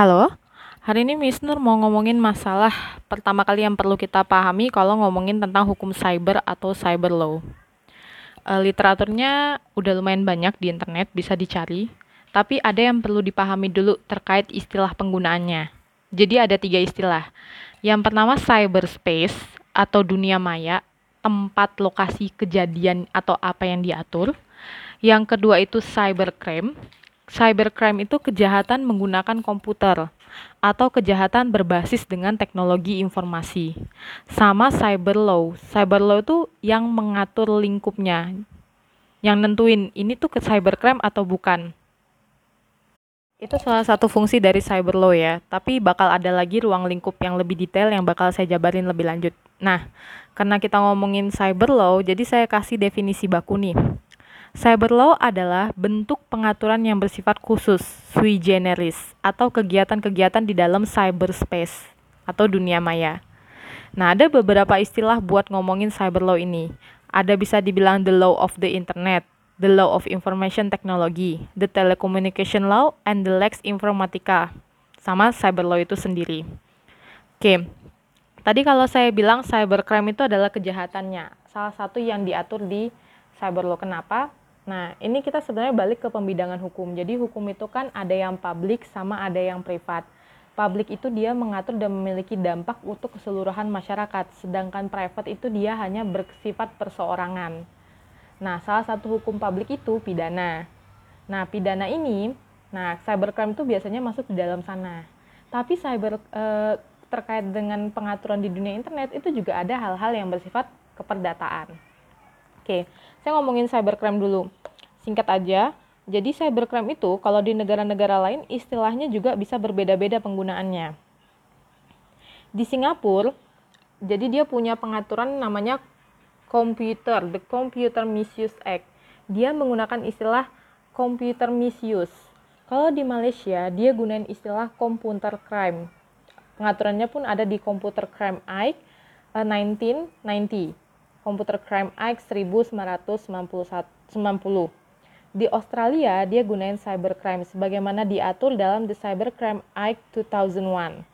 Halo, hari ini Miss Nur mau ngomongin masalah pertama kali yang perlu kita pahami kalau ngomongin tentang hukum cyber atau cyber law. E, literaturnya udah lumayan banyak di internet, bisa dicari, tapi ada yang perlu dipahami dulu terkait istilah penggunaannya. Jadi ada tiga istilah. Yang pertama cyberspace atau dunia maya, tempat lokasi kejadian atau apa yang diatur. Yang kedua itu cybercrime, cybercrime itu kejahatan menggunakan komputer atau kejahatan berbasis dengan teknologi informasi. Sama cyber law. Cyber law itu yang mengatur lingkupnya. Yang nentuin ini tuh ke cybercrime atau bukan. Itu salah satu fungsi dari cyber law ya, tapi bakal ada lagi ruang lingkup yang lebih detail yang bakal saya jabarin lebih lanjut. Nah, karena kita ngomongin cyber law, jadi saya kasih definisi baku nih. Cyber law adalah bentuk pengaturan yang bersifat khusus, sui generis, atau kegiatan-kegiatan di dalam cyberspace atau dunia maya. Nah, ada beberapa istilah buat ngomongin cyber law ini. Ada bisa dibilang the law of the internet, the law of information technology, the telecommunication law, and the lex informatica. Sama cyber law itu sendiri. Oke, tadi kalau saya bilang cybercrime itu adalah kejahatannya, salah satu yang diatur di cyber law. Kenapa? Nah, ini kita sebenarnya balik ke pembidangan hukum. Jadi hukum itu kan ada yang publik sama ada yang privat. Publik itu dia mengatur dan memiliki dampak untuk keseluruhan masyarakat, sedangkan private itu dia hanya bersifat perseorangan. Nah, salah satu hukum publik itu pidana. Nah, pidana ini, nah cybercrime itu biasanya masuk di dalam sana. Tapi cyber eh, terkait dengan pengaturan di dunia internet itu juga ada hal-hal yang bersifat keperdataan. Oke, saya ngomongin cybercrime dulu. Singkat aja, jadi cybercrime itu kalau di negara-negara lain istilahnya juga bisa berbeda-beda penggunaannya. Di Singapura, jadi dia punya pengaturan namanya computer, the Computer Misuse Act. Dia menggunakan istilah computer misuse. Kalau di Malaysia, dia gunain istilah computer crime. Pengaturannya pun ada di Computer Crime Act 1990. Computer Crime Act 1990. Di Australia, dia gunain cybercrime sebagaimana diatur dalam The Cybercrime Act 2001.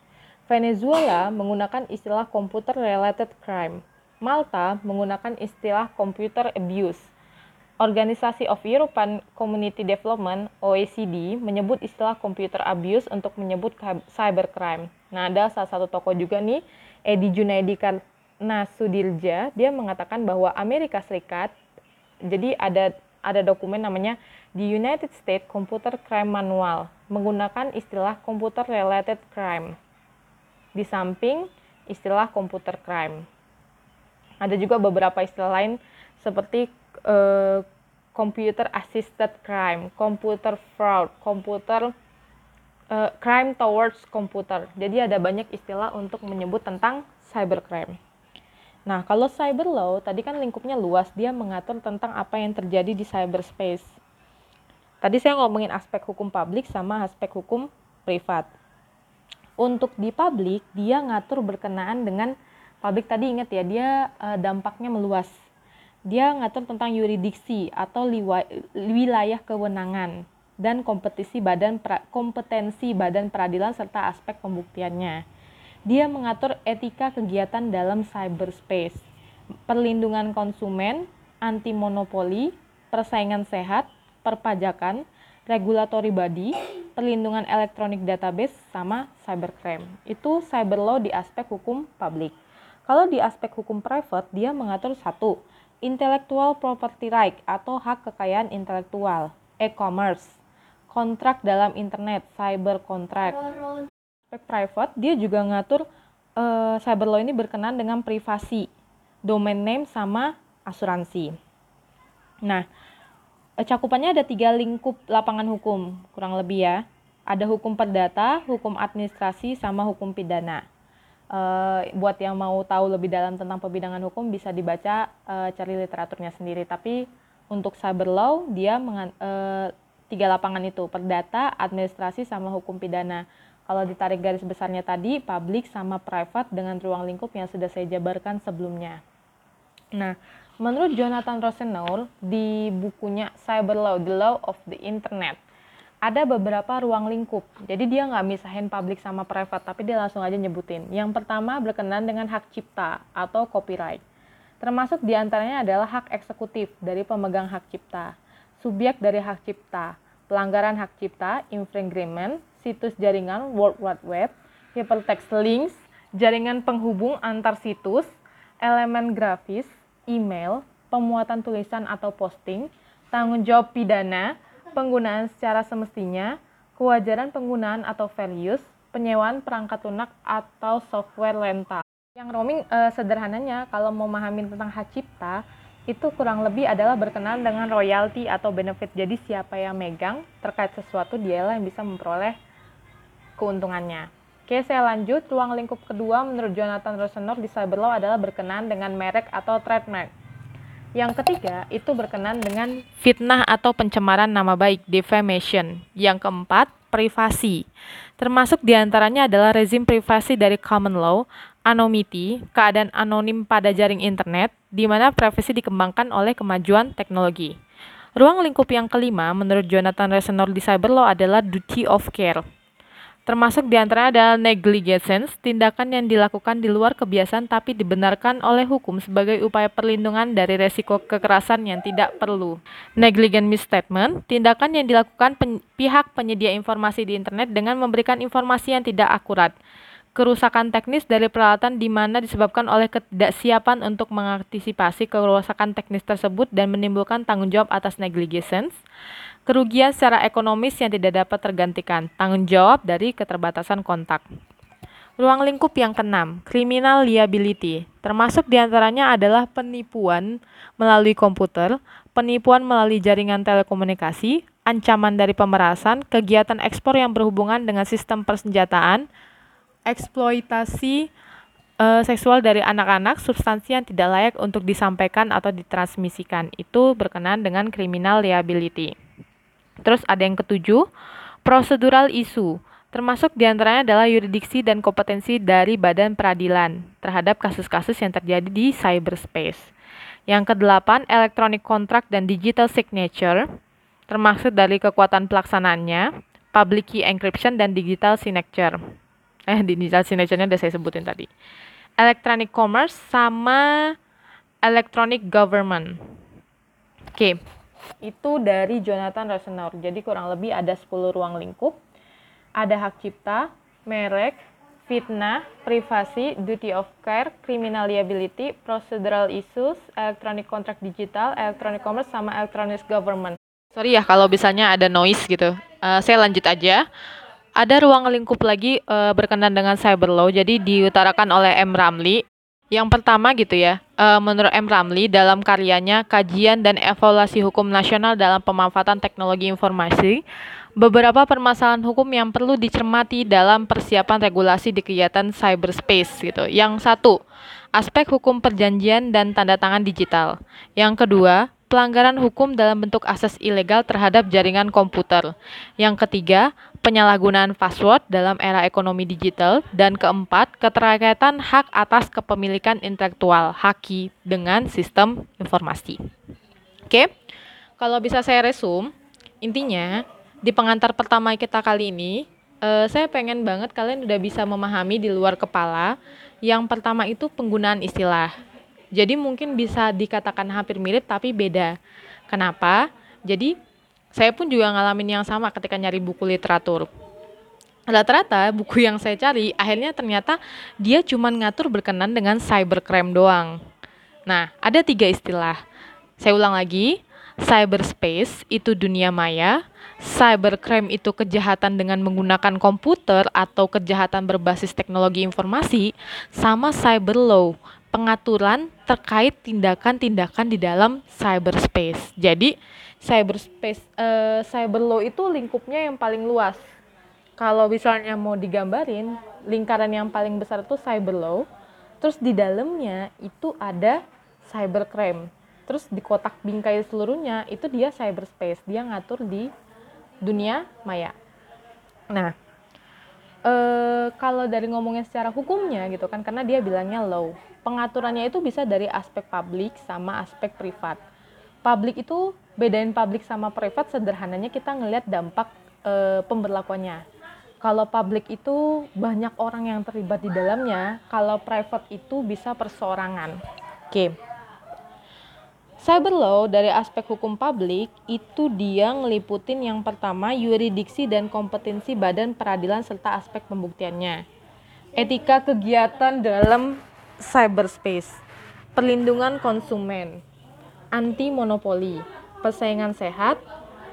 Venezuela menggunakan istilah computer related crime. Malta menggunakan istilah computer abuse. Organisasi of European Community Development OECD menyebut istilah computer abuse untuk menyebut cybercrime. Nah, ada salah satu tokoh juga nih, Edi Junaidi Nasudirja dia mengatakan bahwa Amerika Serikat jadi ada ada dokumen namanya The United States Computer Crime Manual menggunakan istilah computer related crime di samping istilah computer crime. Ada juga beberapa istilah lain seperti uh, computer assisted crime, computer fraud, computer uh, crime towards computer. Jadi ada banyak istilah untuk menyebut tentang cybercrime. Nah, kalau cyber law tadi kan lingkupnya luas, dia mengatur tentang apa yang terjadi di cyberspace. Tadi saya ngomongin aspek hukum publik sama aspek hukum privat. Untuk di publik, dia ngatur berkenaan dengan publik tadi ingat ya, dia e, dampaknya meluas. Dia ngatur tentang yuridiksi atau wilayah kewenangan dan kompetisi badan kompetensi badan peradilan serta aspek pembuktiannya dia mengatur etika kegiatan dalam cyberspace, perlindungan konsumen, anti monopoli, persaingan sehat, perpajakan, regulatory body, perlindungan elektronik database, sama cybercrime. Itu cyber law di aspek hukum publik. Kalau di aspek hukum private, dia mengatur satu, intellectual property right atau hak kekayaan intelektual, e-commerce, kontrak dalam internet, cyber contract, aspek private dia juga ngatur uh, cyber law ini berkenan dengan privasi, domain name sama asuransi. Nah, eh, cakupannya ada tiga lingkup lapangan hukum kurang lebih ya. Ada hukum perdata, hukum administrasi, sama hukum pidana. Uh, buat yang mau tahu lebih dalam tentang pembidangan hukum bisa dibaca uh, cari literaturnya sendiri. Tapi untuk cyber law dia uh, tiga lapangan itu perdata, administrasi, sama hukum pidana. Kalau ditarik garis besarnya tadi, public sama private dengan ruang lingkup yang sudah saya jabarkan sebelumnya. Nah, menurut Jonathan Rosenau di bukunya Cyber Law, The Law of the Internet, ada beberapa ruang lingkup. Jadi dia nggak misahin publik sama private, tapi dia langsung aja nyebutin. Yang pertama berkenan dengan hak cipta atau copyright. Termasuk di antaranya adalah hak eksekutif dari pemegang hak cipta, subjek dari hak cipta, pelanggaran hak cipta, infringement, situs jaringan World Wide Web, hypertext links, jaringan penghubung antar situs, elemen grafis, email, pemuatan tulisan atau posting, tanggung jawab pidana, penggunaan secara semestinya, kewajaran penggunaan atau values, penyewaan perangkat lunak atau software rental. Yang roaming eh, sederhananya kalau mau memahami tentang hak cipta itu kurang lebih adalah berkenaan dengan royalti atau benefit. Jadi siapa yang megang terkait sesuatu dialah yang bisa memperoleh keuntungannya. Oke, saya lanjut. Ruang lingkup kedua menurut Jonathan Rosenor di cyberlaw adalah berkenaan dengan merek atau trademark. Yang ketiga, itu berkenaan dengan fitnah atau pencemaran nama baik, defamation. Yang keempat, privasi. Termasuk di antaranya adalah rezim privasi dari common law, anonymity, keadaan anonim pada jaring internet, di mana privasi dikembangkan oleh kemajuan teknologi. Ruang lingkup yang kelima, menurut Jonathan Resenor di cyber law adalah duty of care. Termasuk di antaranya adalah negligence, tindakan yang dilakukan di luar kebiasaan tapi dibenarkan oleh hukum sebagai upaya perlindungan dari resiko kekerasan yang tidak perlu. Negligent misstatement, tindakan yang dilakukan pen pihak penyedia informasi di internet dengan memberikan informasi yang tidak akurat kerusakan teknis dari peralatan di mana disebabkan oleh ketidaksiapan untuk mengantisipasi kerusakan teknis tersebut dan menimbulkan tanggung jawab atas negligence, kerugian secara ekonomis yang tidak dapat tergantikan, tanggung jawab dari keterbatasan kontak. Ruang lingkup yang keenam, criminal liability, termasuk di antaranya adalah penipuan melalui komputer, penipuan melalui jaringan telekomunikasi, ancaman dari pemerasan, kegiatan ekspor yang berhubungan dengan sistem persenjataan, eksploitasi uh, seksual dari anak-anak substansi yang tidak layak untuk disampaikan atau ditransmisikan itu berkenaan dengan criminal liability. Terus ada yang ketujuh, procedural issue termasuk di antaranya adalah yuridiksi dan kompetensi dari badan peradilan terhadap kasus-kasus yang terjadi di cyberspace. Yang kedelapan, electronic contract dan digital signature, termasuk dari kekuatan pelaksanaannya, public key encryption dan digital signature eh di digital signature-nya udah saya sebutin tadi. Electronic commerce sama electronic government. Oke. Itu dari Jonathan Rosenauer. Jadi kurang lebih ada 10 ruang lingkup. Ada hak cipta, merek, fitnah, privasi, duty of care, criminal liability, procedural issues, electronic contract digital, electronic commerce, sama electronic government. Sorry ya kalau misalnya ada noise gitu. Uh, saya lanjut aja ada ruang lingkup lagi uh, berkenan dengan cyber law. Jadi diutarakan oleh M. Ramli. Yang pertama gitu ya, uh, menurut M. Ramli dalam karyanya Kajian dan Evaluasi Hukum Nasional dalam Pemanfaatan Teknologi Informasi, beberapa permasalahan hukum yang perlu dicermati dalam persiapan regulasi di kegiatan cyberspace gitu. Yang satu, aspek hukum perjanjian dan tanda tangan digital. Yang kedua, pelanggaran hukum dalam bentuk akses ilegal terhadap jaringan komputer. Yang ketiga, penyalahgunaan password dalam era ekonomi digital. Dan keempat, keterkaitan hak atas kepemilikan intelektual, haki, dengan sistem informasi. Oke, kalau bisa saya resum, intinya di pengantar pertama kita kali ini, uh, saya pengen banget kalian udah bisa memahami di luar kepala. Yang pertama itu penggunaan istilah. Jadi mungkin bisa dikatakan hampir mirip tapi beda. Kenapa? Jadi saya pun juga ngalamin yang sama ketika nyari buku literatur. Rata-rata buku yang saya cari akhirnya ternyata dia cuma ngatur berkenan dengan cybercrime doang. Nah, ada tiga istilah. Saya ulang lagi, cyberspace itu dunia maya, cybercrime itu kejahatan dengan menggunakan komputer atau kejahatan berbasis teknologi informasi, sama cyber law pengaturan terkait tindakan-tindakan di dalam cyberspace. Jadi cyberspace uh, cyber law itu lingkupnya yang paling luas. Kalau misalnya mau digambarin, lingkaran yang paling besar itu cyber law. Terus di dalamnya itu ada cybercrime. Terus di kotak bingkai seluruhnya itu dia cyberspace. Dia ngatur di dunia maya. Nah, e, kalau dari ngomongnya secara hukumnya gitu kan karena dia bilangnya law pengaturannya itu bisa dari aspek publik sama aspek privat. Publik itu bedain publik sama privat sederhananya kita ngelihat dampak e, pemberlakuannya. Kalau public itu banyak orang yang terlibat di dalamnya, kalau private itu bisa perseorangan. Oke. Cyber law dari aspek hukum publik itu dia ngeliputin yang pertama yuridiksi dan kompetensi badan peradilan serta aspek pembuktiannya. Etika kegiatan dalam cyberspace, perlindungan konsumen, anti monopoli, persaingan sehat,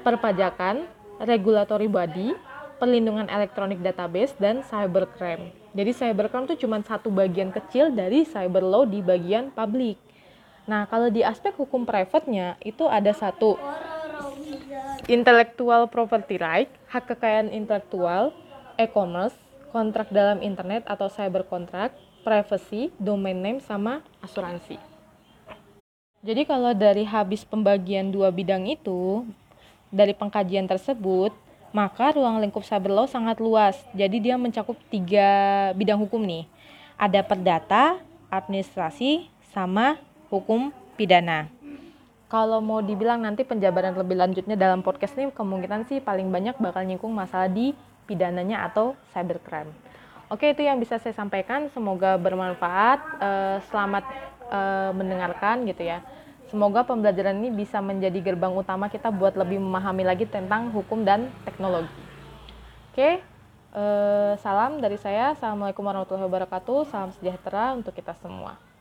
perpajakan, regulatory body, perlindungan elektronik database, dan cybercrime. Jadi cybercrime itu cuma satu bagian kecil dari cyber law di bagian publik. Nah, kalau di aspek hukum private-nya itu ada satu intellectual property right, hak kekayaan intelektual, e-commerce, kontrak dalam internet atau cyber contract, privacy, domain name, sama asuransi. Jadi kalau dari habis pembagian dua bidang itu, dari pengkajian tersebut, maka ruang lingkup cyber law sangat luas. Jadi dia mencakup tiga bidang hukum nih. Ada perdata, administrasi, sama hukum pidana. Kalau mau dibilang nanti penjabaran lebih lanjutnya dalam podcast ini kemungkinan sih paling banyak bakal nyingkung masalah di pidananya atau cybercrime. Oke, itu yang bisa saya sampaikan. Semoga bermanfaat. Uh, selamat uh, mendengarkan gitu ya. Semoga pembelajaran ini bisa menjadi gerbang utama kita buat lebih memahami lagi tentang hukum dan teknologi. Oke, uh, salam dari saya. Assalamualaikum warahmatullahi wabarakatuh. Salam sejahtera untuk kita semua.